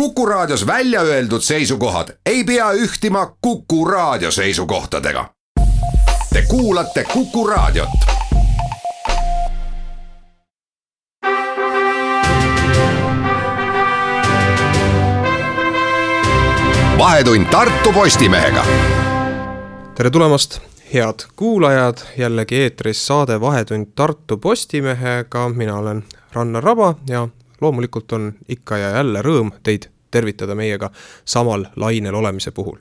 Kuku Raadios välja öeldud seisukohad ei pea ühtima Kuku Raadio seisukohtadega. Te kuulate Kuku Raadiot. vahetund Tartu Postimehega. tere tulemast, head kuulajad, jällegi eetris saade Vahetund Tartu Postimehega, mina olen Rannar Raba ja loomulikult on ikka ja jälle rõõm teid tervitada meiega samal lainel olemise puhul.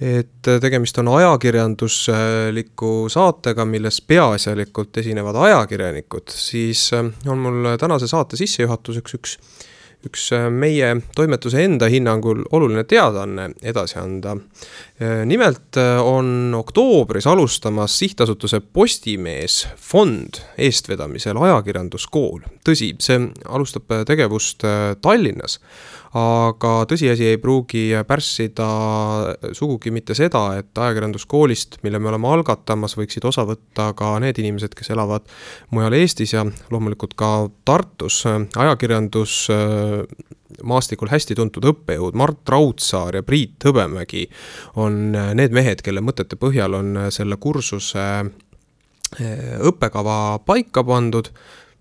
et tegemist on ajakirjandusliku saatega, milles peaasjalikult esinevad ajakirjanikud, siis on mul tänase saate sissejuhatuseks üks, üks üks äh, meie toimetuse enda hinnangul oluline teadaanne edasi anda. Äh, nimelt äh, on oktoobris alustamas sihtasutuse Postimees fond eestvedamisel ajakirjanduskool. tõsi, see alustab tegevust Tallinnas aga tõsiasi ei pruugi pärssida sugugi mitte seda, et ajakirjanduskoolist, mille me oleme algatamas, võiksid osa võtta ka need inimesed, kes elavad mujal Eestis ja loomulikult ka Tartus. ajakirjandus maastikul hästi tuntud õppejõud Mart Raudsaar ja Priit Hõbemägi on need mehed, kelle mõtete põhjal on selle kursuse õppekava paika pandud.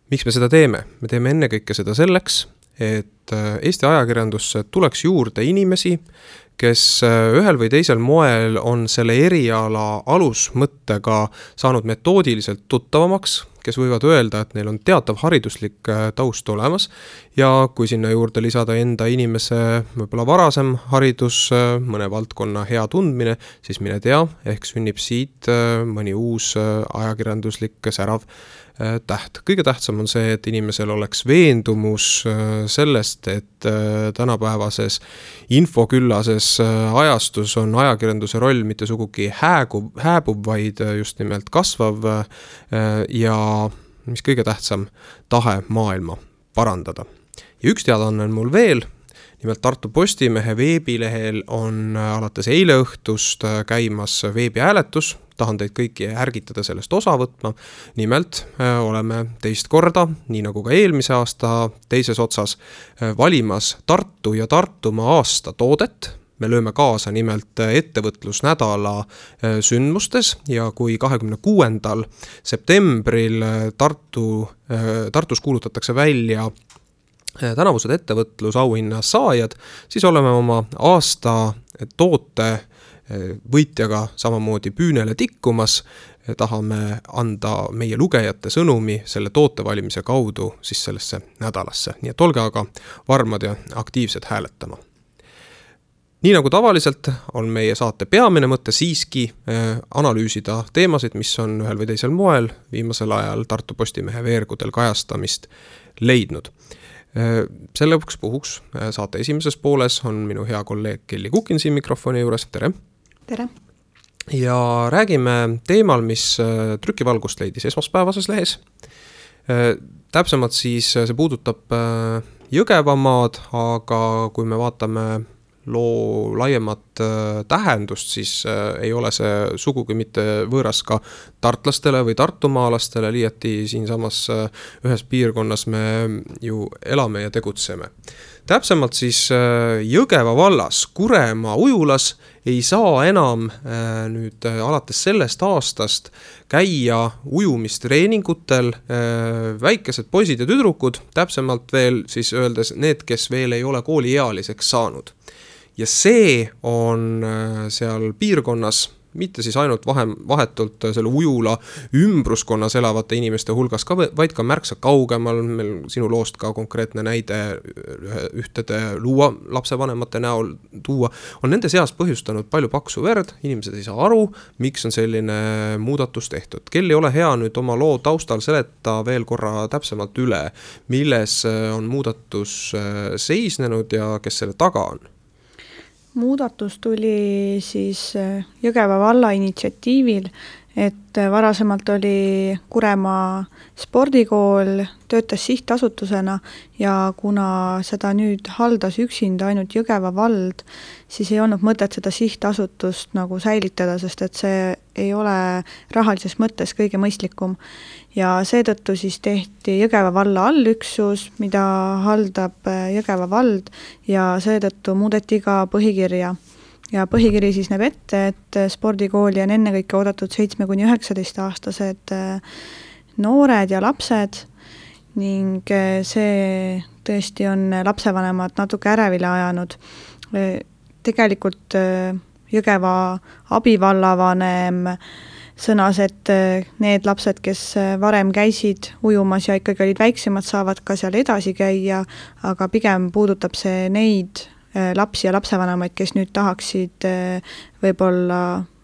miks me seda teeme? me teeme ennekõike seda selleks, et äh, Eesti ajakirjandusse tuleks juurde inimesi, kes äh, ühel või teisel moel on selle eriala alusmõttega saanud metoodiliselt tuttavamaks, kes võivad öelda, et neil on teatav hariduslik äh, taust olemas ja kui sinna juurde lisada enda inimese võib-olla varasem haridus, mõne valdkonna hea tundmine, siis mine tea, ehk sünnib siit mõni uus ajakirjanduslik särav täht. kõige tähtsam on see, et inimesel oleks veendumus äh, sellest, et äh, tänapäevases infoküllases ajastus on ajakirjanduse roll mitte sugugi hääguv, hääbuv, vaid just nimelt kasvav ja mis kõige tähtsam, tahe maailma parandada. ja üks teadaanne on mul veel nimelt Tartu Postimehe veebilehel on alates eile õhtust käimas veebihääletus tahan teid kõiki ärgitada sellest osa võtma. nimelt äh, oleme teist korda, nii nagu ka eelmise aasta teises otsas, äh, valimas Tartu ja Tartumaa aasta toodet me lööme kaasa nimelt ettevõtlusnädala äh, sündmustes ja kui kahekümne kuuendal septembril Tartu, Tartus kuulutatakse välja tänavused ettevõtlusauhinna saajad, siis oleme oma aasta toote võitjaga samamoodi püünele tikkumas, tahame anda meie lugejate sõnumi selle toote valimise kaudu siis sellesse nädalasse, nii et olge aga varmad ja aktiivsed hääletama. nii nagu tavaliselt, on meie saate peamine mõte siiski äh, analüüsida teemasid, mis on ühel või teisel moel viimasel ajal Tartu Postimehe veergudel kajastamist leidnud. Äh, selleks puhuks äh, saate esimeses pooles on minu hea kolleeg Kelly Kukin siin mikrofoni juures, tere tere! ja räägime teemal, mis äh, trükivalgust leidis esmaspäevases lehes. Äh, täpsemalt siis äh, see puudutab Jõgevamaad, aga kui me vaatame loo laiemat tähendust, siis ei ole see sugugi mitte võõras ka tartlastele või tartumaalastele, liiati siinsamas ühes piirkonnas me ju elame ja tegutseme täpsemalt siis äh, Jõgeva vallas Kuremaa ujulas ei saa enam äh, nüüd äh, alates sellest aastast käia ujumistreeningutel väikesed poisid ja tüdrukud, täpsemalt veel siis öeldes need, kes veel ei ole kooliealiseks saanud. Ja see on seal piirkonnas mitte siis ainult vahe, vahetult selle ujula ümbruskonnas elavate inimeste hulgas ka, vaid ka märksa kaugemal, meil sinu loost ka konkreetne näide ühtede luua lapsevanemate näol tuua, on nende seas põhjustanud palju paksu verd, inimesed ei saa aru, miks on selline muudatus tehtud. kel ei ole hea nüüd oma loo taustal seleta veel korra täpsemalt üle, milles on muudatus seisnenud ja kes selle taga on muudatus tuli siis äh, Jõgeva valla initsiatiivil, et äh, varasemalt oli Kuremaa spordikool, töötas sihtasutusena ja kuna seda nüüd haldas üksinda ainult Jõgeva vald, siis ei olnud mõtet seda sihtasutust nagu säilitada, sest et see ei ole rahalises mõttes kõige mõistlikum. ja seetõttu siis tehti Jõgeva valla allüksus, mida haldab äh, Jõgeva vald ja seetõttu muudeti ka põhikirja. ja põhikiri siis näeb ette, et spordikooli on ennekõike oodatud seitsme kuni üheksateistaastased noored ja lapsed ning see tõesti on lapsevanemad natuke ärevile ajanud. Tegelikult äh, Jõgeva abivallavanem sõnas, et äh, need lapsed, kes äh, varem käisid ujumas ja ikkagi olid väiksemad, saavad ka seal edasi käia, aga pigem puudutab see neid lapsi ja lapsevanemaid, kes nüüd tahaksid võib-olla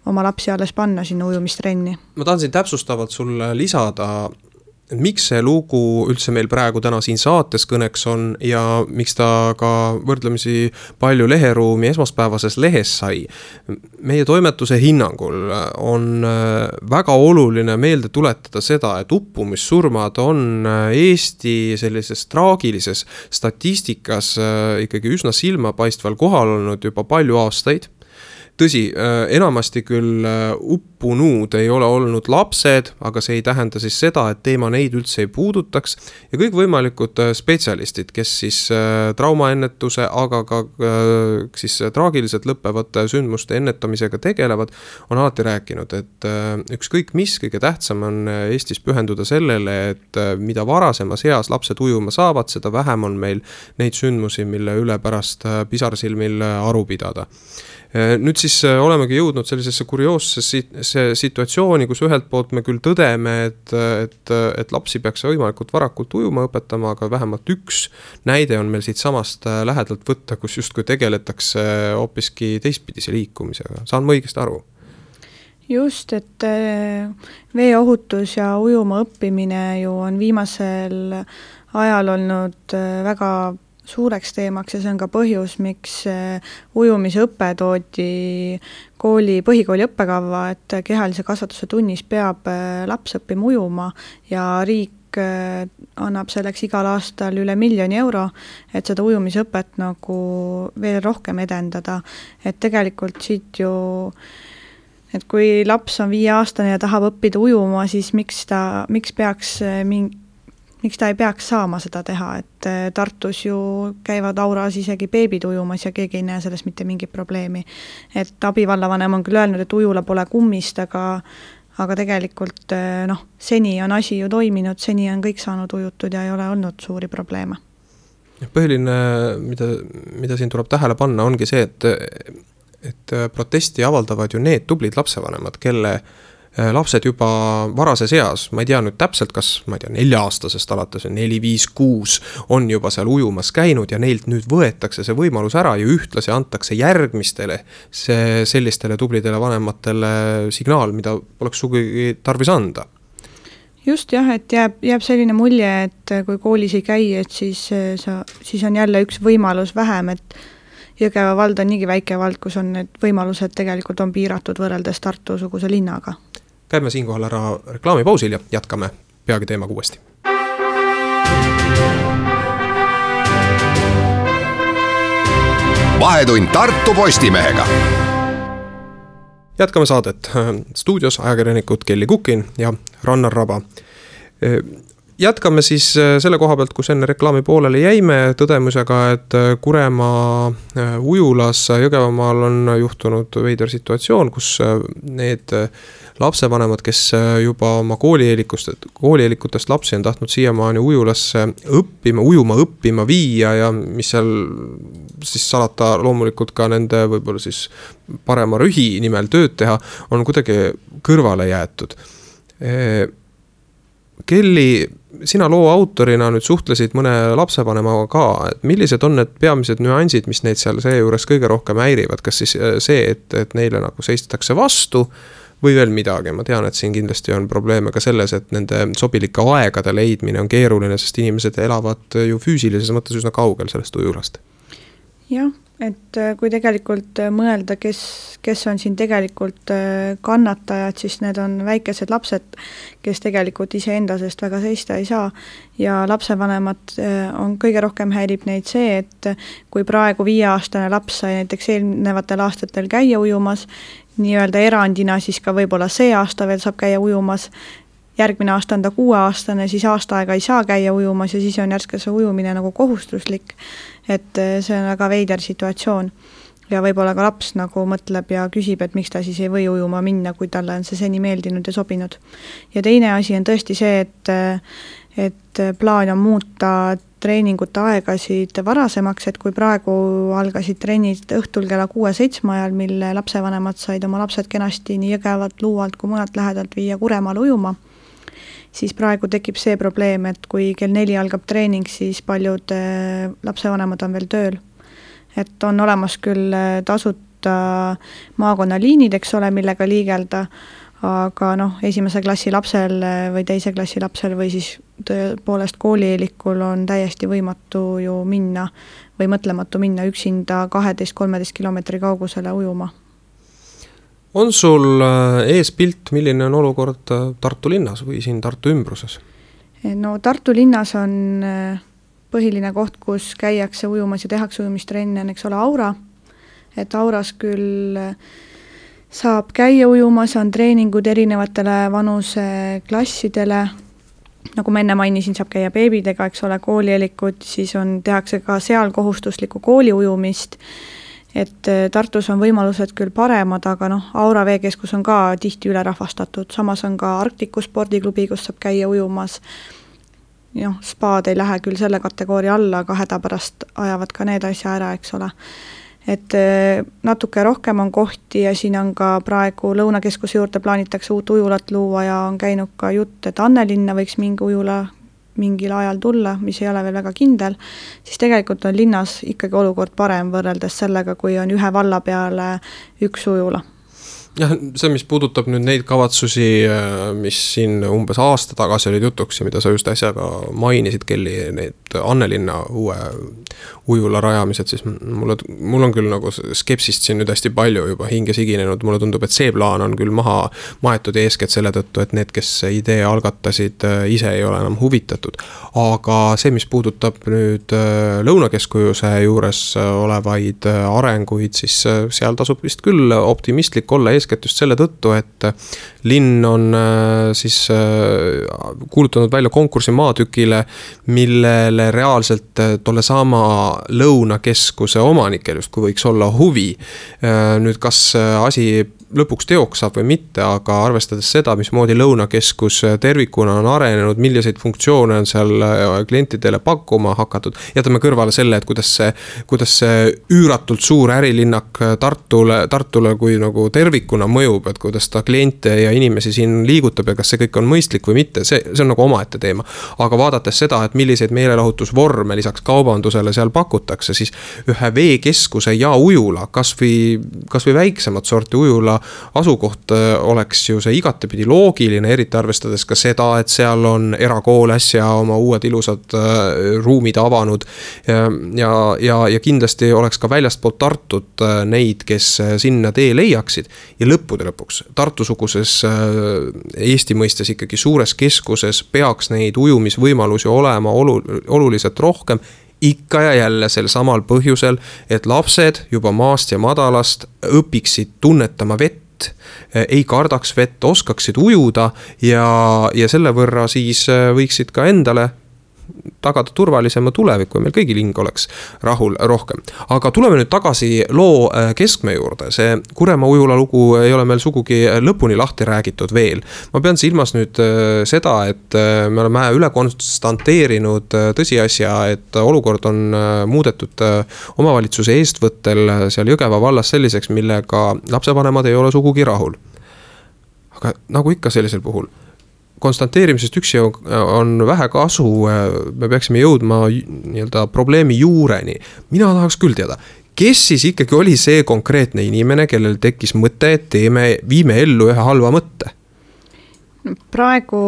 oma lapsi alles panna sinna ujumistrenni. ma tahan siin täpsustavalt sulle lisada miks see lugu üldse meil praegu täna siin saates kõneks on ja miks ta ka võrdlemisi palju leheruumi esmaspäevases lehes sai. meie toimetuse hinnangul on äh, väga oluline meelde tuletada seda, et uppumissurmad on äh, Eesti sellises traagilises statistikas äh, ikkagi üsna silmapaistval kohal olnud juba palju aastaid tõsi, äh, enamasti küll äh, uppunud ei ole olnud lapsed, aga see ei tähenda siis seda, et teema neid üldse ei puudutaks. ja kõikvõimalikud äh, spetsialistid, kes siis traumaennetuse, aga ka siis traagiliselt lõppevate sündmuste ennetamisega tegelevad, on alati rääkinud, et ükskõik mis, kõige tähtsam on Eestis pühenduda sellele, et mida varasemas eas lapsed ujuma saavad, seda vähem on meil neid sündmusi, mille üle pärast pisarsilmil aru pidada nüüd siis äh, olemegi jõudnud sellisesse kurioossesse situatsiooni, kus ühelt poolt me küll tõdeme, et, et, et lapsi peaks võimalikult varakult ujuma õpetama, aga vähemalt üks näide on meil siitsamast äh, lähedalt võtta, kus justkui tegeletakse hoopiski teistpidise liikumisega, saan ma õigesti aru? just, et veeohutus ja ujuma õppimine ju on viimasel ajal olnud väga suureks teemaks ja see on ka põhjus, miks eh, ujumisõpe toodi kooli, põhikooli õppekava, et kehalise kasvatuse tunnis peab eh, laps õppima ujuma ja riik eh, annab selleks igal aastal üle miljoni euro, et seda ujumisõpet nagu veel rohkem edendada. et tegelikult siit ju et kui laps on viieaastane ja tahab õppida ujuma, siis miks ta, miks peaks mingi miks ta ei peaks saama seda teha, et äh, Tartus ju käivad auras isegi beebid ujumas ja keegi ei näe selles mitte mingit probleemi. et abivallavanem on küll öelnud, et ujula pole kummist, aga aga tegelikult äh, noh, seni on asi ju toiminud, seni on kõik saanud ujutud ja ei ole olnud suuri probleeme. põhiline, mida, mida siin tuleb tähele panna, ongi see, et et protesti avaldavad ju need tublid lapsevanemad, kelle Äh, lapsed juba varases eas, ma ei tea nüüd täpselt, kas ma ei tea, nelja-aastasest alates või neli, viis, kuus on juba seal ujumas käinud ja neilt nüüd võetakse see võimalus ära ja ühtlasi antakse järgmistele see, sellistele tublidele vanematele signaal, mida poleks sugugi tarvis anda. Just jah, et jääb, jääb selline mulje, et kui koolis ei käi, et siis sa, siis on jälle üks võimalus vähem, et Jõgeva vald on niigi väike vald, kus on need võimalused tegelikult on piiratud võrreldes Tartu-suguse linnaga käime siinkohal ära reklaamipausil ja jätkame peagi teemaga uuesti. vahetund Tartu Postimehega jätkame saadet. stuudios ajakirjanikud Kelly Kukin ja Rannar Raba jätkame siis selle koha pealt, kus enne reklaami pooleli jäime, tõdemusega, et Kuremaa ujulas Jõgevamaal on juhtunud veider situatsioon, kus need lapsevanemad, kes juba oma koolieelikust, koolieelikutest lapsi on tahtnud siiamaani ujulasse õppima, ujuma õppima viia ja mis seal siis salata, loomulikult ka nende võib-olla siis parema rühi nimel tööd teha, on kuidagi kõrvale jäetud. Kelly, sina loo autorina nüüd suhtlesid mõne lapsevanemaga ka, et millised on need peamised nüansid, mis neid seal seejuures kõige rohkem häirivad, kas siis äh, see, et, et neile nagu seistakse vastu või veel midagi, ma tean, et siin kindlasti on probleeme ka selles, et nende sobilike aegade leidmine on keeruline, sest inimesed elavad ju füüsilises mõttes üsna kaugel sellest ujulast. jah et äh, kui tegelikult äh, mõelda, kes, kes on siin tegelikult äh, kannatajad, siis need on väikesed lapsed, kes tegelikult iseenda seest väga seista ei saa. ja lapsevanemad on, kõige rohkem häirib neid see, et kui praegu viieaastane laps sai näiteks eelnevatel aastatel käia ujumas, nii-öelda erandina siis ka võib-olla see aasta veel saab käia ujumas, järgmine aasta on ta kuueaastane, siis aasta aega ei saa käia ujumas ja siis on järsku see ujumine nagu kohustuslik. et eh, see on väga veider situatsioon. ja võib-olla ka laps nagu mõtleb ja küsib, et miks ta siis ei või ujuma minna, kui talle on see seni meeldinud ja sobinud. ja teine asi on tõesti see, et eh, et plaan on muuta treeningute aegasid varasemaks, et kui praegu algasid trennid õhtul kella kuue-seitsme ajal, mil lapsevanemad said oma lapsed kenasti nii Jõgevalt, Luualt kui mujalt lähedalt viia Kuremaale ujuma, siis praegu tekib see probleem, et kui kell neli algab treening, siis paljud eh, lapsevanemad on veel tööl. et on olemas küll eh, tasuta maakonnaliinid, eks ole, millega liigelda, aga noh, esimese klassi lapsel või teise klassi lapsel või siis tõepoolest koolieelikul on täiesti võimatu ju minna või mõtlematu minna üksinda kaheteist-kolmeteist kilomeetri kaugusele ujuma. on sul äh, ees pilt, milline on olukord äh, Tartu linnas või siin Tartu ümbruses? no Tartu linnas on põhiline koht, kus käiakse ujumas ja tehakse ujumistrenne, on eks ole Aura, et Auras küll äh, saab käia ujumas, on treeningud erinevatele vanuseklassidele, nagu ma enne mainisin, saab käia beebidega, eks ole, koolielikud, siis on, tehakse ka seal kohustuslikku kooliujumist, et äh, Tartus on võimalused küll paremad, aga noh, Aura veekeskus on ka tihti ülerahvastatud, samas on ka Arktiku spordiklubi, kus saab käia ujumas, noh, spaad ei lähe küll selle kategooria alla, aga hädapärast ajavad ka need asja ära, eks ole et äh, natuke rohkem on kohti ja siin on ka praegu Lõunakeskuse juurde plaanitakse uut ujulat luua ja on käinud ka jutt, et Annelinna võiks mingi ujula mingil ajal tulla, mis ei ole veel väga kindel, siis tegelikult on linnas ikkagi olukord parem võrreldes sellega, kui on ühe valla peale üks ujula jah, see, mis puudutab nüüd neid kavatsusi, äh, mis siin umbes aasta tagasi olid jutuks ja mida sa just äsja ka mainisid, Kelly, need Annelinna uue ujula rajamised, siis mulle, mul on küll nagu skepsist siin nüüd hästi palju juba hinge siginenud, mulle tundub, et see plaan on küll maha maetud eeskätt selle tõttu, et need, kes idee algatasid, äh, ise ei ole enam huvitatud. aga see, mis puudutab nüüd äh, Lõunakeskuse juures olevaid arenguid, siis seal tasub vist küll optimistlik olla, eeskätt just selle tõttu, et linn on äh, siis äh, kuulutanud välja konkursi maatükile, millele reaalselt äh, tollesama Lõunakeskuse omanikel justkui võiks olla huvi. nüüd, kas asi lõpuks teoks saab või mitte, aga arvestades seda, mismoodi Lõunakeskus tervikuna on arenenud, milliseid funktsioone on seal äh, klientidele pakkuma hakatud. jätame kõrvale selle, et kuidas see, kuidas see üüratult suur ärilinnak Tartule, Tartule kui nagu tervikuna mõjub, et kuidas ta kliente ja inimesi siin liigutab ja kas see kõik on mõistlik või mitte, see, see on nagu omaette teema. aga vaadates seda, et milliseid meelelahutusvorme lisaks kaubandusele seal pakutakse, siis ühe veekeskuse ja ujula, kasvõi, kasvõi väiksemat sorti ujula asukoht äh, oleks ju see igatepidi loogiline, eriti arvestades ka seda, et seal on erakool äsja oma uued ilusad äh, ruumid avanud. ja, ja, ja kindlasti oleks ka väljastpoolt Tartut äh, neid, kes sinna tee leiaksid. ja lõppude lõpuks Tartu-suguses Eesti mõistes ikkagi suures keskuses peaks neid ujumisvõimalusi olema olu-, oluliselt rohkem ikka ja jälle sel samal põhjusel, et lapsed juba maast ja madalast õpiksid tunnetama vett ei kardaks vett, oskaksid ujuda ja, ja selle võrra siis võiksid ka endale tagada turvalisema tuleviku ja meil kõigil hing oleks rahul rohkem. aga tuleme nüüd tagasi loo äh, keskme juurde, see Kuremaa ujula lugu ei ole meil sugugi lõpuni lahti räägitud veel. ma pean silmas nüüd äh, seda, et äh, me oleme üle konstanteerinud tõsiasja, et olukord on muudetud omavalitsuse eestvõttel seal Jõgeva vallas selliseks, millega lapsevanemad ei ole sugugi rahul. aga nagu ikka sellisel puhul konstanteerimisest üksi on vähe kasu, me peaksime jõudma nii-öelda probleemi juureni. mina tahaks küll teada, kes siis ikkagi oli see konkreetne inimene, kellel tekkis mõte, et teeme, viime ellu ühe halva mõtte? praegu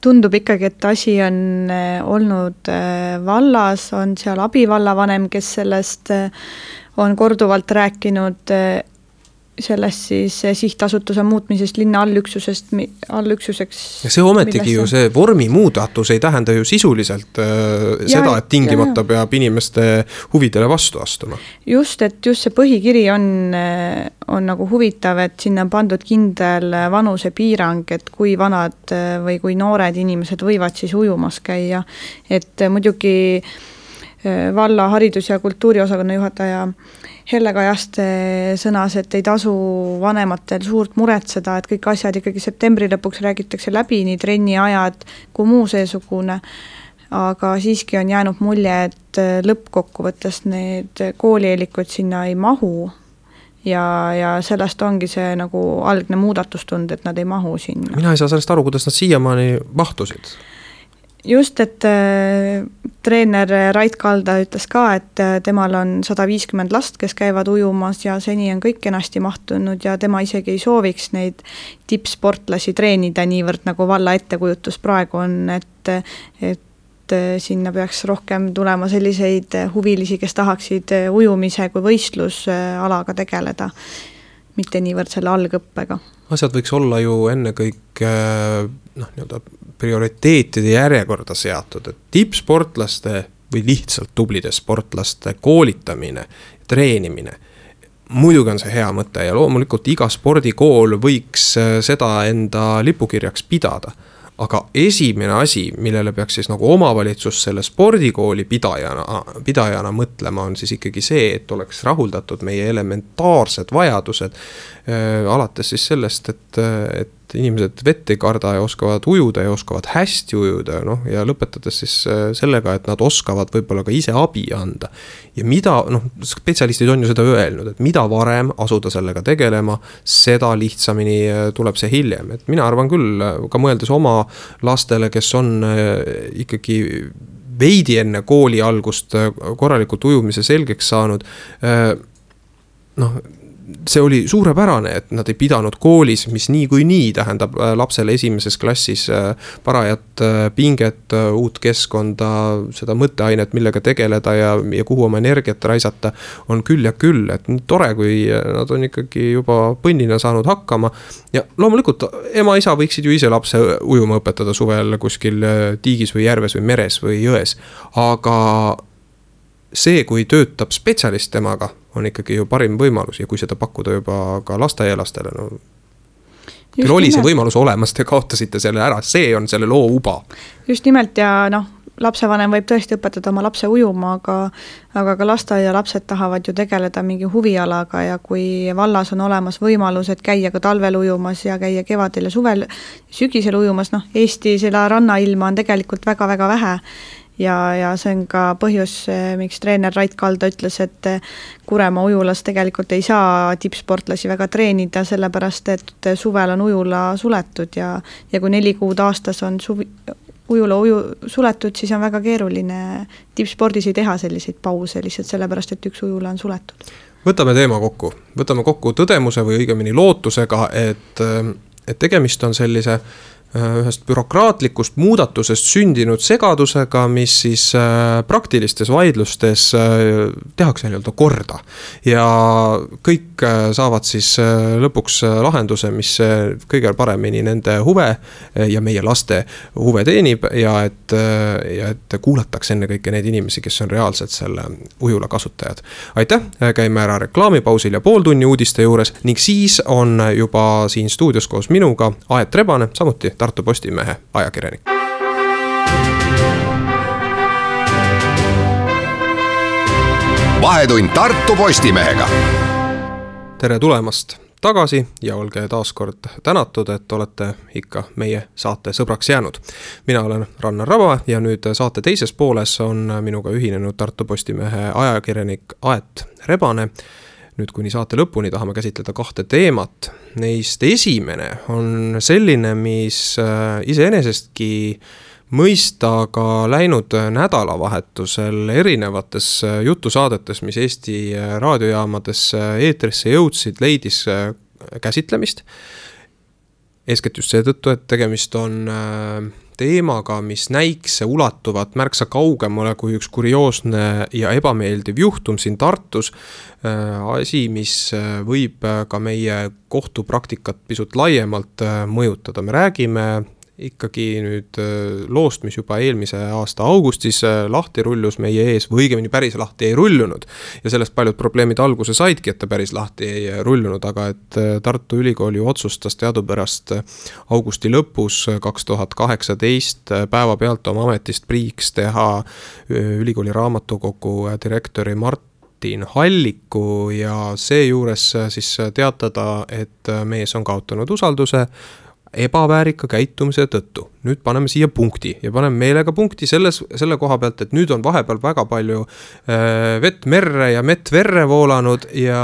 tundub ikkagi, et asi on eh, olnud eh, vallas, on seal abivallavanem, kes sellest on korduvalt rääkinud sellest siis sihtasutuse muutmisest linna allüksusest, allüksuseks. ja see ometigi ju, see vormimuudatus ei tähenda ju sisuliselt äh, ja, seda, et tingimata ja, ja. peab inimeste huvidele vastu astuma. just, et just see põhikiri on, äh, on nagu huvitav, et sinna on pandud kindel vanusepiirang, et kui vanad äh, või kui noored inimesed võivad siis ujumas käia. et muidugi äh, valla haridus- ja kultuuriosakonna juhataja Helle Kajaste sõnas, et ei tasu vanematel suurt muretseda, et kõik asjad ikkagi septembri lõpuks räägitakse läbi, nii trenniajad kui muu seesugune, aga siiski on jäänud mulje, et lõppkokkuvõttes need koolieelikud sinna ei mahu. Ja, ja sellest ongi see nagu algne muudatustund, et nad ei mahu sinna. mina ei saa sellest aru, kuidas nad siiamaani mahtusid just, et äh, treener Rait Kalda ütles ka, et äh, temal on sada viiskümmend last, kes käivad ujumas ja seni on kõik kenasti mahtunud ja tema isegi ei sooviks neid tippsportlasi treenida niivõrd, nagu valla ettekujutus praegu on, et et äh, sinna peaks rohkem tulema selliseid huvilisi, kes tahaksid ujumise kui võistlusalaga tegeleda, mitte niivõrd selle algõppega. asjad võiks olla ju ennekõike noh, nii-öelda prioriteetide järjekorda seatud, et tippsportlaste või lihtsalt tublide sportlaste koolitamine, treenimine muidugi on see hea mõte ja loomulikult iga spordikool võiks äh, seda enda lipukirjaks pidada. aga esimene asi, millele peaks siis nagu omavalitsus selle spordikooli pidajana, pidajana mõtlema, on siis ikkagi see, et oleks rahuldatud meie elementaarsed vajadused. Äh, alates siis sellest, et, et et inimesed vett ei karda ja oskavad ujuda ja oskavad hästi ujuda, noh, ja lõpetades siis äh, sellega, et nad oskavad võib-olla ka ise abi anda. ja mida, noh, spetsialistid on ju seda öelnud, et mida varem asuda sellega tegelema, seda lihtsamini äh, tuleb see hiljem, et mina arvan küll, äh, ka mõeldes oma lastele, kes on ikkagi veidi enne kooli algust korralikult ujumise selgeks saanud noh, see oli suurepärane, et nad ei pidanud koolis, mis niikuinii tähendab äh, lapsele esimeses klassis äh, parajat äh, pinget, uut keskkonda, seda mõtteainet, millega tegeleda ja, ja kuhu oma energiat raisata. on küll ja küll, et nii tore, kui nad on ikkagi juba põnnina saanud hakkama. ja loomulikult ema-isa võiksid ju ise lapse ujuma õpetada suvel kuskil tiigis või järves või meres või jões, aga see, kui töötab spetsialist temaga, on ikkagi ju parim võimalus ja kui seda pakkuda juba ka lasteaialastele, no. küll oli see võimalus olemas, te kaotasite selle ära, see on selle loo uba. just nimelt ja noh, lapsevanem võib tõesti õpetada oma lapse ujuma, aga aga ka lasteaialapsed tahavad ju tegeleda mingi huvialaga ja kui vallas on olemas võimalus, et käia ka talvel ujumas ja käia kevadel ja suvel, sügisel ujumas, noh, Eesti seda rannailma on tegelikult väga-väga vähe ja, ja see on ka põhjus, eh, miks treener Rait Kalda ütles, et eh, Kuremaa ujulas tegelikult ei saa tippsportlasi väga treenida, sellepärast et suvel on ujula suletud ja, ja kui neli kuud aastas on suvi, ujula uju suletud, siis on väga keeruline tippspordis ei teha selliseid pause lihtsalt sellepärast, et üks ujula on suletud. võtame teema kokku, võtame kokku tõdemuse või õigemini lootusega, et, et tegemist on sellise ühest bürokraatlikust muudatusest sündinud segadusega, mis siis äh, praktilistes vaidlustes äh, tehakse nii-öelda korda. ja kõik saavad siis lõpuks lahenduse, mis kõige paremini nende huve ja meie laste huve teenib ja et, ja et kuulatakse ennekõike neid inimesi, kes on reaalselt selle ujula kasutajad. aitäh, käime ära reklaamipausil ja pooltunni uudiste juures ning siis on juba siin stuudios koos minuga Aet Rebane, samuti Tartu Postimehe ajakirjanik. vahetund Tartu Postimehega. tere tulemast tagasi ja olge taas kord tänatud, et olete ikka meie saate sõbraks jäänud. mina olen Rannar Raba ja nüüd saate teises pooles on minuga ühinenud Tartu Postimehe ajakirjanik Aet Rebane nüüd kuni saate lõpuni tahame käsitleda kahte teemat. Neist esimene on selline, mis äh, iseenesestki mõista ka läinud nädalavahetusel erinevates äh, jutusaadetes, mis Eesti äh, raadiojaamades eetrisse jõudsid, leidis käsitlemist. eeskätt just seetõttu, et tegemist on teemaga, mis näiks ulatuvat märksa kaugemale kui üks kurioosne ja ebameeldiv juhtum siin Tartus. asi, mis võib ka meie kohtupraktikat pisut laiemalt mõjutada, me räägime ikkagi nüüd äh, loost, mis juba eelmise aasta augustis äh, lahti rullus meie ees või õigemini päris lahti ei rullunud. ja sellest paljud probleemid alguse saidki, et ta päris lahti ei äh, rullunud, aga et Tartu Ülikool ju otsustas teadupärast augusti lõpus kaks tuhat kaheksateist päevapealt oma ametist priiks teha ülikooli raamatukogu direktori Mart Martin Halliku ja seejuures siis teatada, et mees on kaotanud usalduse ebaväärika käitumise tõttu. nüüd paneme siia punkti ja paneme meelega punkti selles, selle koha pealt, et nüüd on vahepeal väga palju äh, vett merre ja mett verre voolanud ja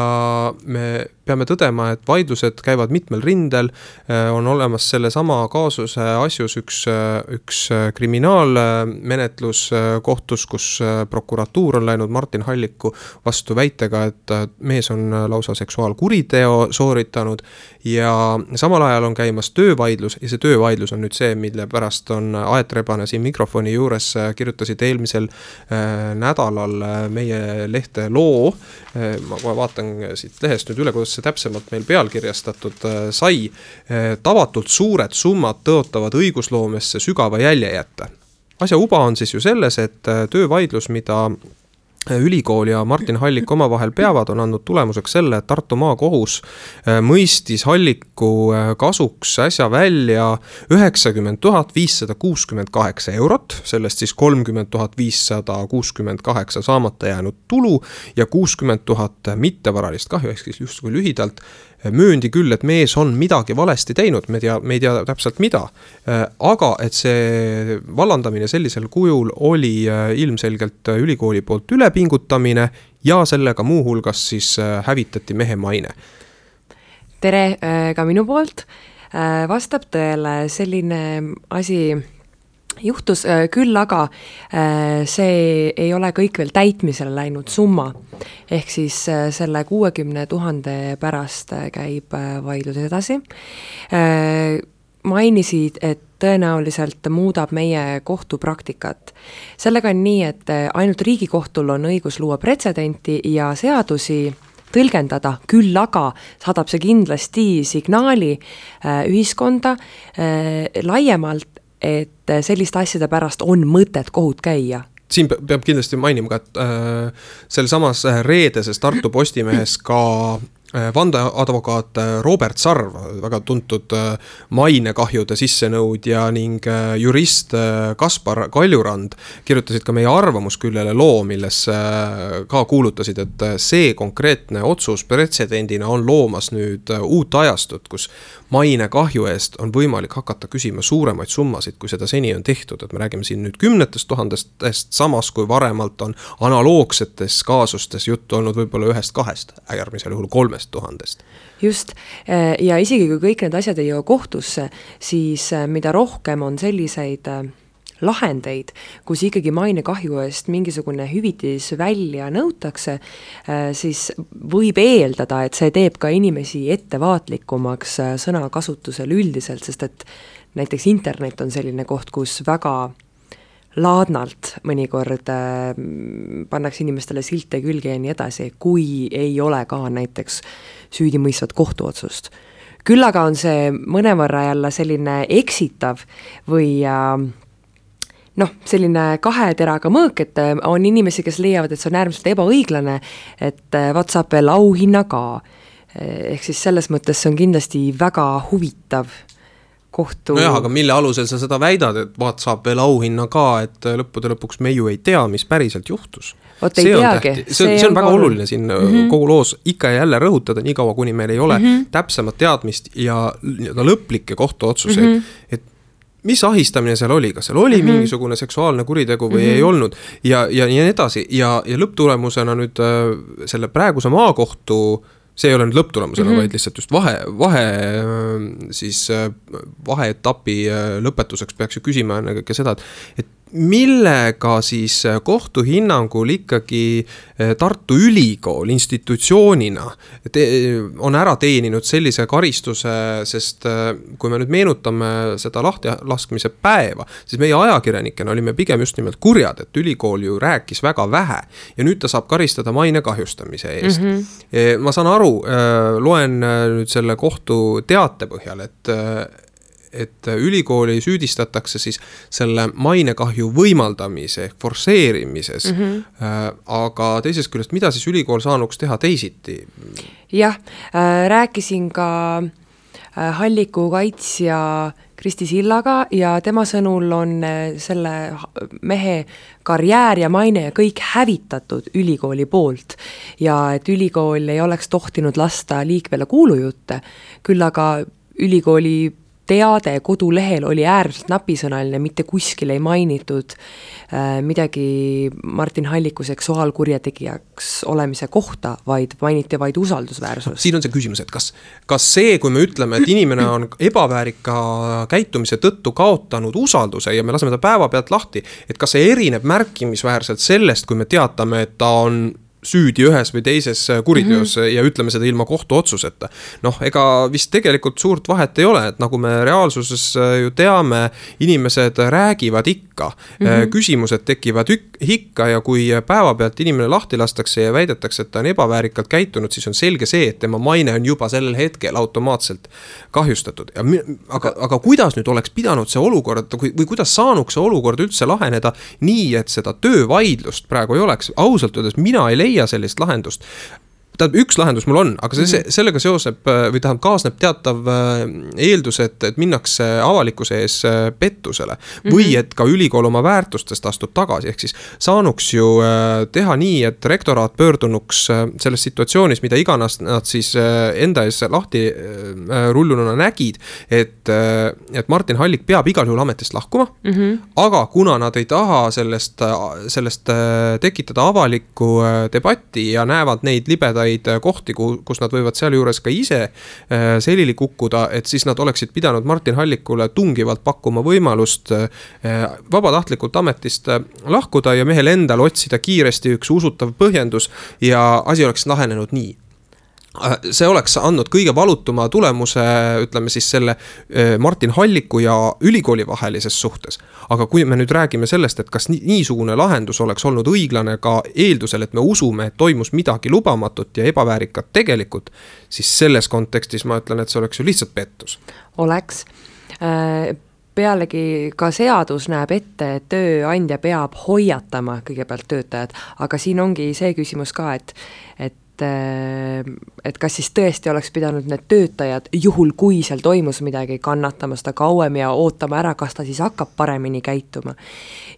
me peame tõdema, et vaidlused käivad mitmel rindel. Äh, on olemas sellesama kaasuse asjus üks, äh, üks äh, kriminaalmenetlus kohtus, kus prokuratuur on läinud Martin Halliku vastu väitega, et mees on lausa seksuaalkuriteo sooritanud. ja samal ajal on käimas töövaidlus ja see töövaidlus on nüüd see, mille pärast on Aet Rebane siin mikrofoni juures kirjutasid eelmisel nädalal meie lehte loo. ma vaatan siit lehest nüüd üle, kuidas see täpsemalt meil pealkirjastatud äh, sai, äh, tavatult suured summad tõotavad õigusloomesse sügava jälje jätta. asja uba on siis ju selles, et äh, töövaidlus, mida ülikool ja Martin Hallik omavahel peavad, on andnud tulemuseks selle, et Tartu maakohus mõistis Halliku kasuks äsja välja üheksakümmend tuhat viissada kuuskümmend kaheksa eurot, sellest siis kolmkümmend tuhat viissada kuuskümmend kaheksa saamata jäänud tulu ja kuuskümmend tuhat mittevaralist kahju, ehk siis justkui lühidalt mööndi küll, et mees on midagi valesti teinud, me tea, me ei tea täpselt, mida. Äh, aga et see vallandamine sellisel kujul oli äh, ilmselgelt ülikooli poolt ülepingutamine ja sellega muuhulgas siis äh, hävitati mehe maine. tere ka minu poolt, vastab tõele selline asi juhtus äh, küll, aga äh, see ei ole kõik veel täitmisele läinud summa. ehk siis äh, selle kuuekümne tuhande pärast käib vaidlus edasi. mainisid, et tõenäoliselt muudab meie kohtupraktikat. sellega on nii, et ainult Riigikohtul on õigus luua pretsedenti ja seadusi tõlgendada, küll aga saadab see kindlasti signaali ühiskonda laiemalt, et selliste asjade pärast on mõtet kohut käia. Siin peab kindlasti mainima ka, et äh, selsamas reedeses Tartu Postimehes ka Äh, vandeadvokaat äh, Robert Sarv, väga tuntud äh, mainekahjude sissenõudja ning jurist Kaspar Kaljurand kirjutasid ka meie arvamusküljele loo, milles ka kuulutasid, et see konkreetne otsus pretsedendina on loomas nüüd uut ajastut, kus mainekahju eest on võimalik hakata küsima suuremaid summasid, kui seda seni on tehtud, et me räägime siin nüüd kümnetest tuhandestest, samas kui varemalt on analoogsetes kaasustes juttu olnud võib-olla ühest-kahest, järgmisel juhul kolmest tuhandest. Just, ja isegi kui kõik need asjad ei jõua kohtusse, siis mida rohkem on selliseid lahendeid, kus ikkagi mainekahju eest mingisugune hüvitis välja nõutakse, äh, siis võib eeldada, et see teeb ka inimesi ettevaatlikumaks äh, sõnakasutusel üldiselt, sest et näiteks internet on selline koht, kus väga laadnalt mõnikord äh, pannakse inimestele silte külge ja nii edasi, kui ei ole ka näiteks süüdimõistvat kohtuotsust. küll aga on see mõnevõrra jälle selline eksitav või äh, noh, selline kahe teraga mõõk, et äh, on inimesi, kes leiavad, et see on äärmiselt ebaõiglane, et äh, vot saab veel auhinna ka. ehk siis selles mõttes see on kindlasti väga huvitav kohtu. nojah, aga mille alusel sa seda väidad, et vaat saab veel auhinna ka, et äh, lõppude lõpuks me ju ei tea, mis päriselt juhtus. vot ei teagi. see on, see on väga oluline siin mm -hmm. kogu loos ikka ja jälle rõhutada, niikaua kuni meil ei ole mm -hmm. täpsemat teadmist ja nii-öelda lõplikke kohtuotsuseid mm, -hmm. et mis ahistamine seal oli, kas seal oli mm -hmm. mingisugune seksuaalne kuritegu või mm -hmm. ei olnud ja, ja nii edasi ja, ja lõpptulemusena nüüd äh, selle praeguse maakohtu see ei ole nüüd lõpptulemusena mm, -hmm. vaid lihtsalt just vahe, vahe äh, siis äh, vaheetapi äh, lõpetuseks peaks ju küsima ennekõike seda, et, et millega siis kohtu hinnangul ikkagi Tartu Ülikool institutsioonina on ära teeninud sellise karistuse, sest kui me nüüd meenutame seda lahtilaskmise päeva, siis meie ajakirjanikena olime pigem just nimelt kurjad, et ülikool ju rääkis väga vähe ja nüüd ta saab karistada maine kahjustamise eest mm. -hmm. ma saan aru, loen nüüd selle kohtu teate põhjal, et et ülikooli süüdistatakse siis selle mainekahju võimaldamise ehk forsseerimises mm. -hmm. aga teisest küljest, mida siis ülikool saanuks teha teisiti? jah äh,, rääkisin ka äh, Halliku kaitsja Kristi Sillaga ja tema sõnul on äh, selle mehe karjäär ja maine ja kõik hävitatud ülikooli poolt. ja et ülikool ei oleks tohtinud lasta liikvele kuulujutte, küll aga ülikooli teade kodulehel oli äärmiselt napisõnaline, mitte kuskil ei mainitud äh, midagi Martin Halliku seksuaalkurjategijaks olemise kohta, vaid mainiti vaid usaldusväärsust. siin on see küsimus, et kas, kas see, kui me ütleme, et inimene on ebaväärika käitumise tõttu kaotanud usalduse ja me laseme ta päevapealt lahti, et kas see erineb märkimisväärselt sellest, kui me teatame, et ta on süüdi ühes või teises kuriteos mm -hmm. ja ütleme seda ilma kohtuotsuseta. noh, ega vist tegelikult suurt vahet ei ole, et nagu me reaalsuses äh, ju teame, inimesed räägivad ikka mm. -hmm. küsimused tekivad ikka ja kui päevapealt inimene lahti lastakse ja väidetakse, et ta on ebaväärikalt käitunud, siis on selge see, et tema maine on juba sellel hetkel automaatselt kahjustatud aga, aga kuidas nüüd oleks pidanud see olukord või kuidas saanuks see olukord üldse laheneda nii, et seda töövaidlust praegu ei oleks, ausalt öeldes mina ei leia leia sellist lahendust tähendab, üks lahendus mul on, aga see, see, sellega seoseb või tähendab, kaasneb teatav äh, eeldus, et, et minnakse avalikkuse ees äh, pettusele. või mm -hmm. et ka ülikool oma väärtustest astub tagasi, ehk siis saanuks ju äh, teha nii, et rektoraat pöördunuks selles situatsioonis, mida iganes nad siis enda ees lahti rullununa nägid. et, et Martin Hallik peab igal juhul ametist lahkuma mm. -hmm. aga kuna nad ei taha sellest, sellest tekitada avalikku debatti ja näevad neid libedaid mõningaid äh, kohti, kus nad võivad sealjuures ka ise äh, selili kukkuda, et siis nad oleksid pidanud Martin Hallikule tungivalt pakkuma võimalust äh, vabatahtlikult ametist lahkuda ja mehel endal otsida kiiresti üks usutav põhjendus ja asi oleks lahenenud nii see oleks andnud kõige valutuma tulemuse, ütleme siis selle äh, Martin Halliku ja ülikooli vahelises suhtes. aga kui me nüüd räägime sellest, et kas niisugune lahendus oleks olnud õiglane ka eeldusel, et me usume, et toimus midagi lubamatut ja ebaväärikat tegelikult, siis selles kontekstis ma ütlen, et see oleks ju lihtsalt pettus. oleks äh pealegi ka seadus näeb ette, et tööandja peab hoiatama kõigepealt töötajat, aga siin ongi see küsimus ka, et, et et, äh, et kas siis tõesti oleks pidanud need töötajad, juhul kui seal toimus midagi, kannatama seda kauem ja ootama ära, kas ta siis hakkab paremini käituma.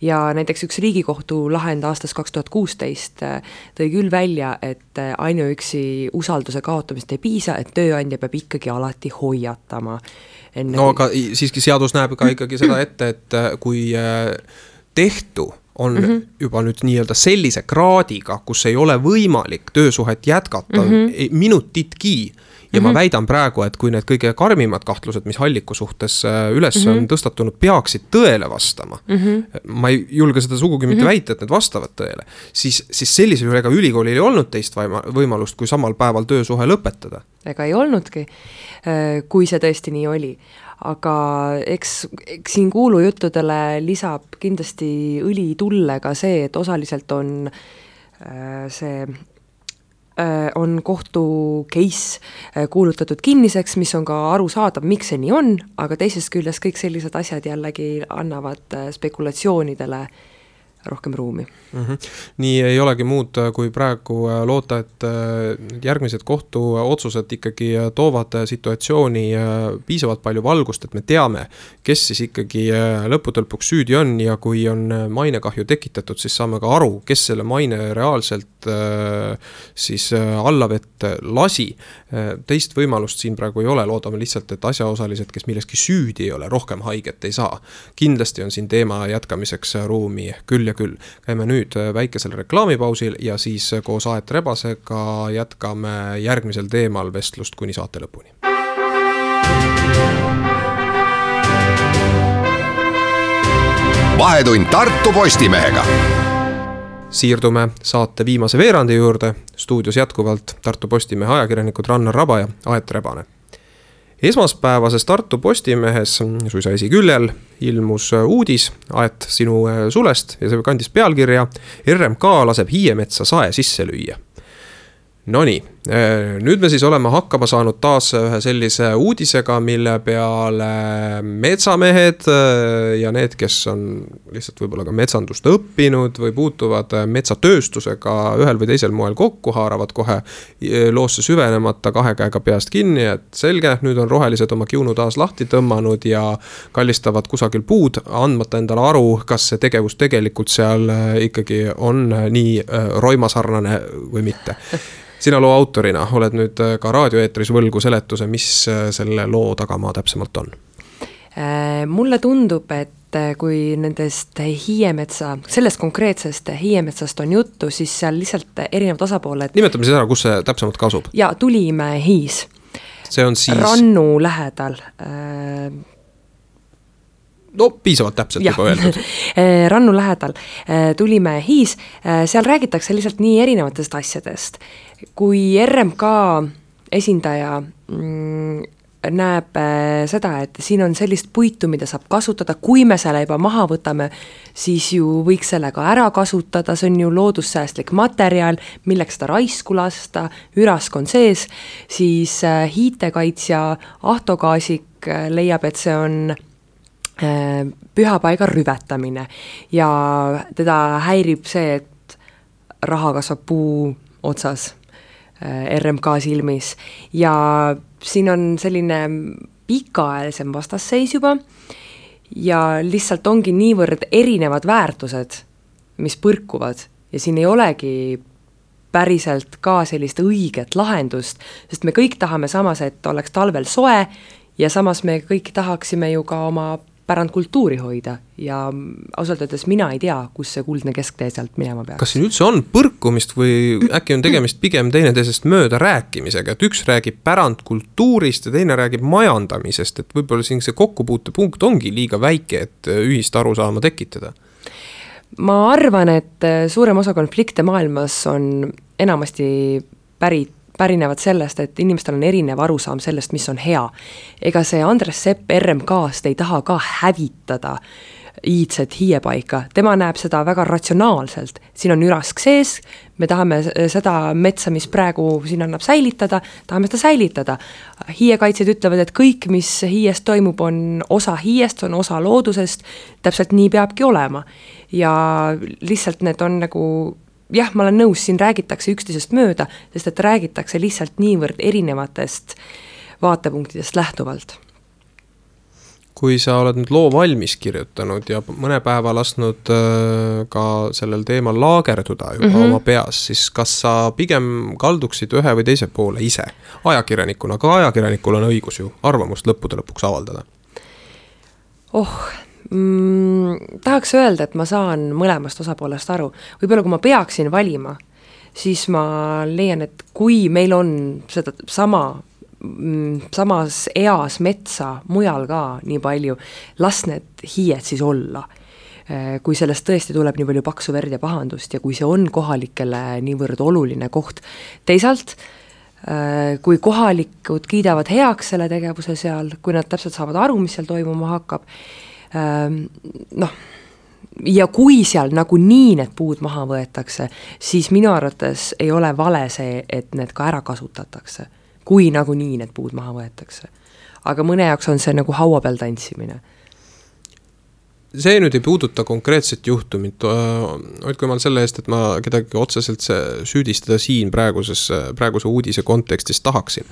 ja näiteks üks Riigikohtu lahend aastast kaks tuhat kuusteist äh, tõi küll välja, et äh, ainuüksi usalduse kaotamist ei piisa, et tööandja peab ikkagi alati hoiatama. no aga siiski seadus näeb ka ikkagi seda ette, et kui tehtu on mm -hmm. juba nüüd nii-öelda sellise kraadiga, kus ei ole võimalik töösuhet jätkata mm -hmm. minutitki. ja mm -hmm. ma mhm. väidan praegu, et kui need kõige karmimad kahtlused, mis Halliku suhtes äh, üles mm -hmm. on tõstatunud, peaksid tõele vastama mm. -hmm. ma ei julge seda sugugi mitte mm -hmm. väita, et need vastavad tõele. siis, siis sellisel juhul ega ülikoolil ei olnud teist võimalust, kui samal päeval töösuhe lõpetada. ega ei olnudki, äh, kui see tõesti nii oli aga eks, eks siin kuulujuttudele lisab kindlasti õli tulle ka see, et osaliselt on äh, see äh, on kohtu case äh, kuulutatud kinniseks, mis on ka arusaadav, miks see nii on, aga teisest küljest kõik sellised asjad jällegi annavad spekulatsioonidele rohkem ruumi mm. -hmm. nii ei olegi muud, äh, kui praegu äh, loota, et äh, järgmised kohtuotsused ikkagi toovad situatsiooni piisavalt palju valgust, et me teame, kes siis ikkagi lõppude lõpuks süüdi on ja kui on mainekahju tekitatud, siis saame ka aru, kes selle maine reaalselt siis allavett lasi. teist võimalust siin praegu ei ole, loodame lihtsalt, et asjaosalised, kes milleski süüdi ei ole, rohkem haiget ei saa. kindlasti on siin teema jätkamiseks ruumi küll ja küll. käime nüüd nüüd väikesel reklaamipausil ja siis koos Aet Rebasega jätkame järgmisel teemal vestlust kuni saate lõpuni. vahetund Tartu Postimehega siirdume saate viimase veerandi juurde, stuudios jätkuvalt Tartu Postimehe ajakirjanikud Rannar Raba ja Aet Rebane. Esmaspäevases Tartu Postimehes suisa esiküljel ilmus uudis Aet sinu sulest ja see kandis pealkirja RMK laseb Hiiemetsa sae sisse lüüa Nonii, äh, nüüd me siis oleme hakkama saanud taas ühe sellise uudisega, mille peale metsamehed äh, ja need, kes on lihtsalt võib-olla ka metsandust õppinud või puutuvad äh, metsatööstusega ühel või teisel moel kokku, haaravad kohe loosse süvenemata kahe käega peast kinni, et selge, nüüd on rohelised oma kiunu taas lahti tõmmanud ja kallistavad kusagil puud, andmata endale aru, kas see tegevus tegelikult seal ikkagi on nii roimasarnane või mitte. Sina loo autorina oled nüüd äh, ka raadioeetris võlgu seletuse, mis äh, selle loo tagamaa täpsemalt on? Äh, mulle tundub, et kui nendest Hiiemetsa, sellest konkreetsest Hiiemetsast on juttu, siis seal lihtsalt erinevad osapooled. nimetame siis ära, kus see täpsemalt ka asub. jaa, Tulimäe hiis. see on siis. rannu lähedal äh, no piisavalt täpselt ja. juba öeldud rannu lähedal Tulimäe hiis, seal räägitakse lihtsalt nii erinevatest asjadest kui RMK esindaja mm, näeb äh, seda, et siin on sellist puitu, mida saab kasutada, kui me selle juba maha võtame, siis ju võiks selle ka ära kasutada, see on ju loodussäästlik materjal, milleks seda raisku lasta, ürask on sees, siis äh, hiitekaitsja Ahto Kaasik äh, leiab, et see on pühapaiga rüvetamine. Ja teda häirib see, et raha kasvab puu otsas RMK silmis. Ja siin on selline pikaajalisem vastasseis juba. Ja lihtsalt ongi niivõrd erinevad väärtused, mis põrkuvad. Ja siin ei olegi päriselt ka sellist õiget lahendust, sest me kõik tahame samas, et oleks talvel soe. Ja samas me kõik tahaksime ju ka oma pärandkultuuri hoida ja ausalt öeldes mina ei tea, kus see kuldne kesktee sealt minema peaks. kas siin üldse on põrkumist või äkki on tegemist pigem teineteisest mööda rääkimisega, et üks räägib pärandkultuurist ja teine räägib majandamisest, et võib-olla siin see kokkupuutepunkt ongi liiga väike, et ühist arusaama tekitada? ma arvan, et suurem osa konflikte maailmas on enamasti pärit pärinevad sellest, et inimestel on erinev arusaam sellest, mis on hea. ega see Andres Sepp RMK-st ei taha ka hävitada iidset hiiepaika, tema näeb seda väga ratsionaalselt, siin on ürask sees, me tahame seda metsa, mis praegu siin annab säilitada, tahame seda säilitada. hiiekaitsjad ütlevad, et kõik, mis hiies toimub, on osa hiiest, on osa loodusest, täpselt nii peabki olema. ja lihtsalt need on nagu jah, ma olen nõus, siin räägitakse üksteisest mööda, sest et räägitakse lihtsalt niivõrd erinevatest vaatepunktidest lähtuvalt. kui sa oled nüüd loo valmis kirjutanud ja mõne päeva lasknud äh, ka sellel teemal laagerduda juba mm -hmm. oma peas, siis kas sa pigem kalduksid ühe või teise poole ise, ajakirjanikuna, ka ajakirjanikul on õigus ju arvamust lõppude lõpuks avaldada? oh mm,? tahaks öelda, et ma saan mõlemast osapoolest aru, võib-olla kui ma peaksin valima, siis ma leian, et kui meil on seda sama mm, samas eas metsa mujal ka nii palju, las need hiied siis olla. Äh, kui sellest tõesti tuleb nii palju paksu verd ja pahandust ja kui see on kohalikele niivõrd oluline koht, teisalt äh, kui kohalikud kiidavad heaks selle tegevuse seal, kui nad täpselt saavad aru, mis seal toimuma hakkab, noh, ja kui seal nagunii need puud maha võetakse, siis minu arvates ei ole vale see, et need ka ära kasutatakse. kui nagunii need puud maha võetakse. aga mõne jaoks on see nagu haua peal tantsimine see nüüd ei puuduta konkreetset juhtumit, hoidku jumal selle eest, et ma kedagi otseselt süüdistada siin praeguses, praeguse uudise kontekstis tahaksin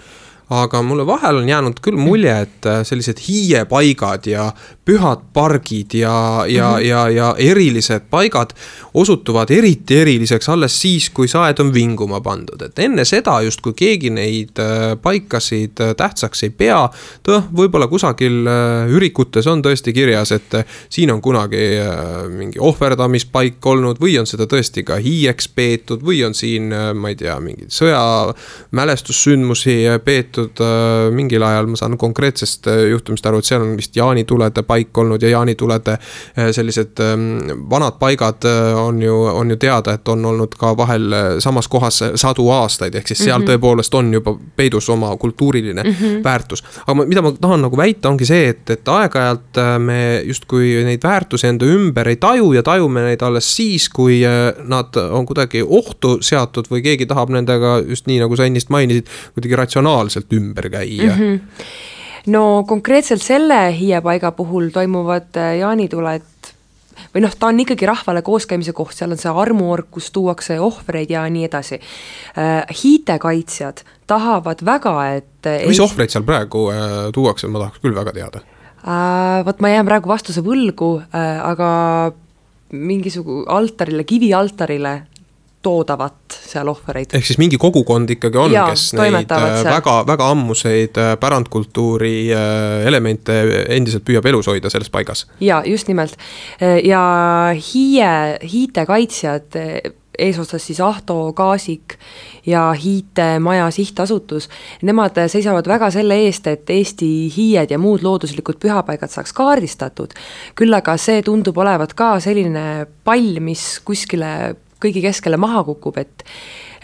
aga mulle vahel on jäänud küll mulje, et äh, sellised hiiepaigad ja pühad pargid ja, ja mm, -hmm. ja, ja erilised paigad osutuvad eriti eriliseks alles siis, kui saed on vinguma pandud, et enne seda justkui keegi neid äh, paikasid äh, tähtsaks ei pea. tõh, võib-olla kusagil ürikutes on tõesti kirjas, et siin on kunagi mingi ohverdamispaik olnud või on seda tõesti ka hiieks peetud või on siin, ma ei tea, mingeid sõjamälestussündmusi peetud leitud äh, mingil ajal, ma saan konkreetsest äh, juhtumist aru, et seal on vist jaanitulede paik olnud ja jaanitulede äh, sellised ähm, vanad paigad on ju, on ju teada, et on olnud ka vahel samas kohas sadu aastaid, ehk siis seal mm -hmm. tõepoolest on juba peidus oma kultuuriline mm -hmm. väärtus. aga ma, mida ma tahan nagu väita, ongi see, et, et aeg-ajalt me justkui neid väärtusi enda ümber ei taju ja tajume neid alles siis, kui nad on kuidagi ohtu seatud või keegi tahab nendega just nii, nagu sa ennist mainisid, kuidagi ratsionaalselt ümber käia mm. -hmm no konkreetselt selle hiiepaiga puhul toimuvad äh, jaanituled või noh, ta on ikkagi rahvale kooskäimise koht, seal on see armuorg, kus tuuakse ohvreid ja nii edasi. Äh, hiitekaitsjad tahavad väga, et mis ohvreid seal praegu äh, tuuakse, ma tahaks küll väga teada äh,. Vot ma jään praegu vastuse võlgu äh,, aga mingisugune altarile, kivialtarile toodavat seal ohvreid. ehk siis mingi kogukond ikkagi on, kes neid äh, väga, väga ammuseid äh, pärandkultuuri äh, elemente endiselt püüab elus hoida selles paigas. jaa, just nimelt. ja Hiie, Hiite kaitsjad eesotsas siis Ahto Kaasik ja Hiite Maja Sihtasutus, nemad seisavad väga selle eest, et Eesti hiied ja muud looduslikud pühapaigad saaks kaardistatud. küll aga see tundub olevat ka selline pall, mis kuskile kõigi keskele maha kukub, et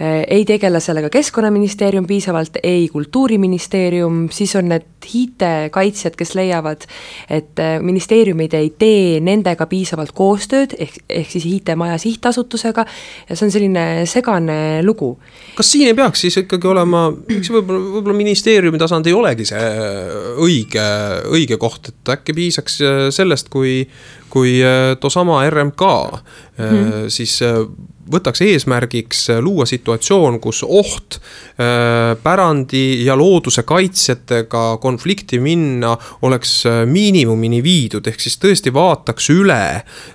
eh, ei tegele sellega Keskkonnaministeerium piisavalt, ei Kultuuriministeerium, siis on need hiitekaitsjad, kes leiavad, et eh, ministeeriumid ei tee nendega piisavalt koostööd, ehk, ehk siis hiitemaja sihtasutusega, ja see on selline segane lugu. kas siin ei peaks siis ikkagi olema, miks võib-olla, võib-olla ministeeriumi tasand ei olegi see õige, õige koht, et äkki piisaks sellest, kui kui toosama RMK mm. siis võtaks eesmärgiks luua situatsioon, kus oht äh, pärandi ja looduse kaitsjatega konflikti minna oleks äh, miinimumini viidud, ehk siis tõesti vaataks üle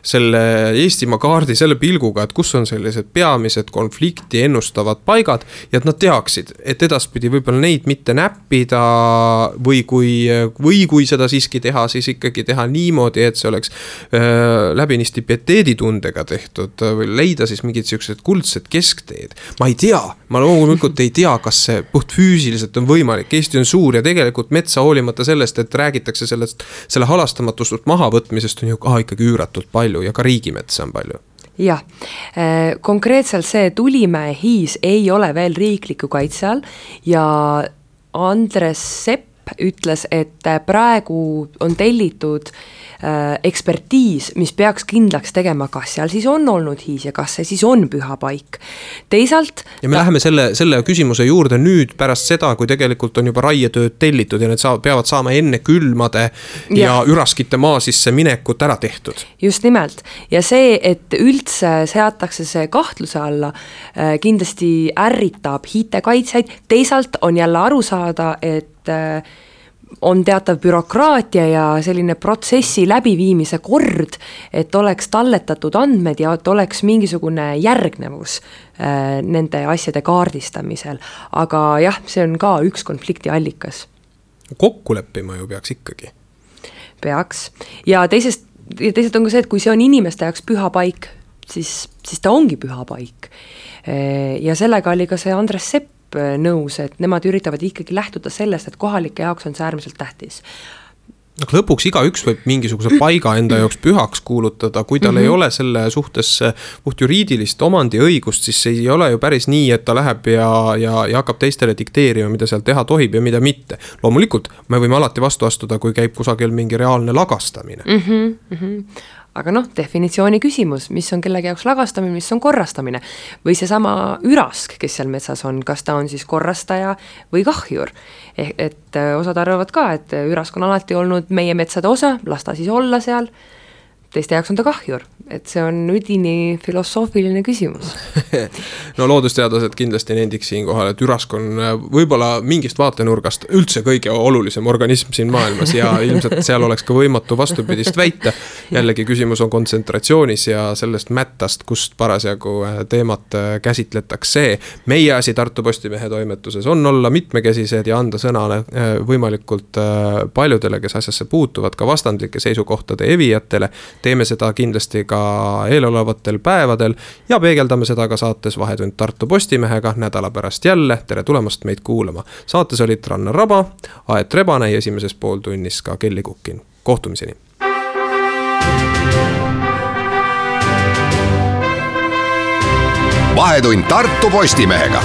selle Eestimaa kaardi selle pilguga, et kus on sellised peamised konflikti ennustavad paigad. ja et nad teaksid, et edaspidi võib-olla neid mitte näppida või kui, või kui seda siiski teha, siis ikkagi teha niimoodi, et see oleks äh, läbinisti pieteeditundega tehtud või leida siis mingid mingid siuksed kuldsed keskteed. ma ei tea, ma loomulikult ei tea, kas see puhtfüüsiliselt on võimalik, Eesti on suur ja tegelikult metsa hoolimata sellest, et räägitakse sellest, selle halastamatust mahavõtmisest on ju ka ikkagi üüratult palju ja ka riigimetsa on palju. Jah, äh, konkreetselt see Tulimäe hiis ei ole veel riikliku kaitse all ja Andres Sepp ütles, et praegu on tellitud äh, ekspertiis, mis peaks kindlaks tegema, kas seal siis on olnud hiis ja kas see siis on püha paik. teisalt. ja me ta... läheme selle, selle küsimuse juurde nüüd pärast seda, kui tegelikult on juba raietööd tellitud ja need saavad, peavad saama enne külmade ja, ja üraskite maa sisse minekut ära tehtud. just nimelt ja see, et üldse seatakse see kahtluse alla, äh, kindlasti ärritab hiitekaitsjaid, teisalt on jälle aru saada, et äh, on teatav bürokraatia ja selline protsessi läbiviimise kord, et oleks talletatud andmed ja et oleks mingisugune järgnevus äh, nende asjade kaardistamisel. aga jah, see on ka üks konflikti allikas. kokku leppima ju peaks ikkagi. peaks ja teisest, ja teisalt on ka see, et kui see on inimeste jaoks püha paik, siis, siis ta ongi püha paik. Äh, ja sellega oli ka see Andres Sepp nõus, et nemad üritavad ikkagi lähtuda sellest, et kohalike jaoks on see äärmiselt tähtis noh, lõpuks igaüks võib mingisuguse paiga enda jaoks pühaks kuulutada, kui tal mm -hmm. ei mhm. ole selle suhtes puht juriidilist omandiõigust, siis ei ole ju päris nii, et ta läheb ja, ja, ja hakkab teistele dikteerima, mida seal teha tohib ja mida mitte. loomulikult me võime alati vastu astuda, kui käib kusagil mingi reaalne lagastamine mm -hmm aga noh, definitsiooni küsimus, mis on kellegi jaoks lagastamine, mis on korrastamine. või seesama ürask, kes seal metsas on, kas ta on siis korrastaja või kahjur. ehk et äh, osad arvavad ka, et ürask on alati olnud meie metsade osa, las ta siis olla seal teiste jaoks on ta kahjur, et see on üdini filosoofiline küsimus no loodusteadlased kindlasti nendiks siinkohal, et ürask on äh, võib-olla mingist vaatenurgast üldse kõige olulisem organism siin maailmas ja ilmselt seal oleks ka võimatu vastupidist väita. jällegi küsimus on kontsentratsioonis ja sellest mättast, kust parasjagu äh, teemat äh, käsitletakse. meie asi Tartu Postimehe toimetuses on olla mitmekesised ja anda sõna võimalikult paljudele, kes asjasse puutuvad, ka vastandlike seisukohtade evijatele teeme seda kindlasti ka eelolevatel päevadel ja peegeldame seda ka saates Vahetund Tartu Postimehega nädala pärast jälle, tere tulemast meid kuulama. saates olid Rannar Raba, Aet Rebane ja esimeses pooltunnis ka Kelly Kukin, kohtumiseni. vahetund Tartu Postimehega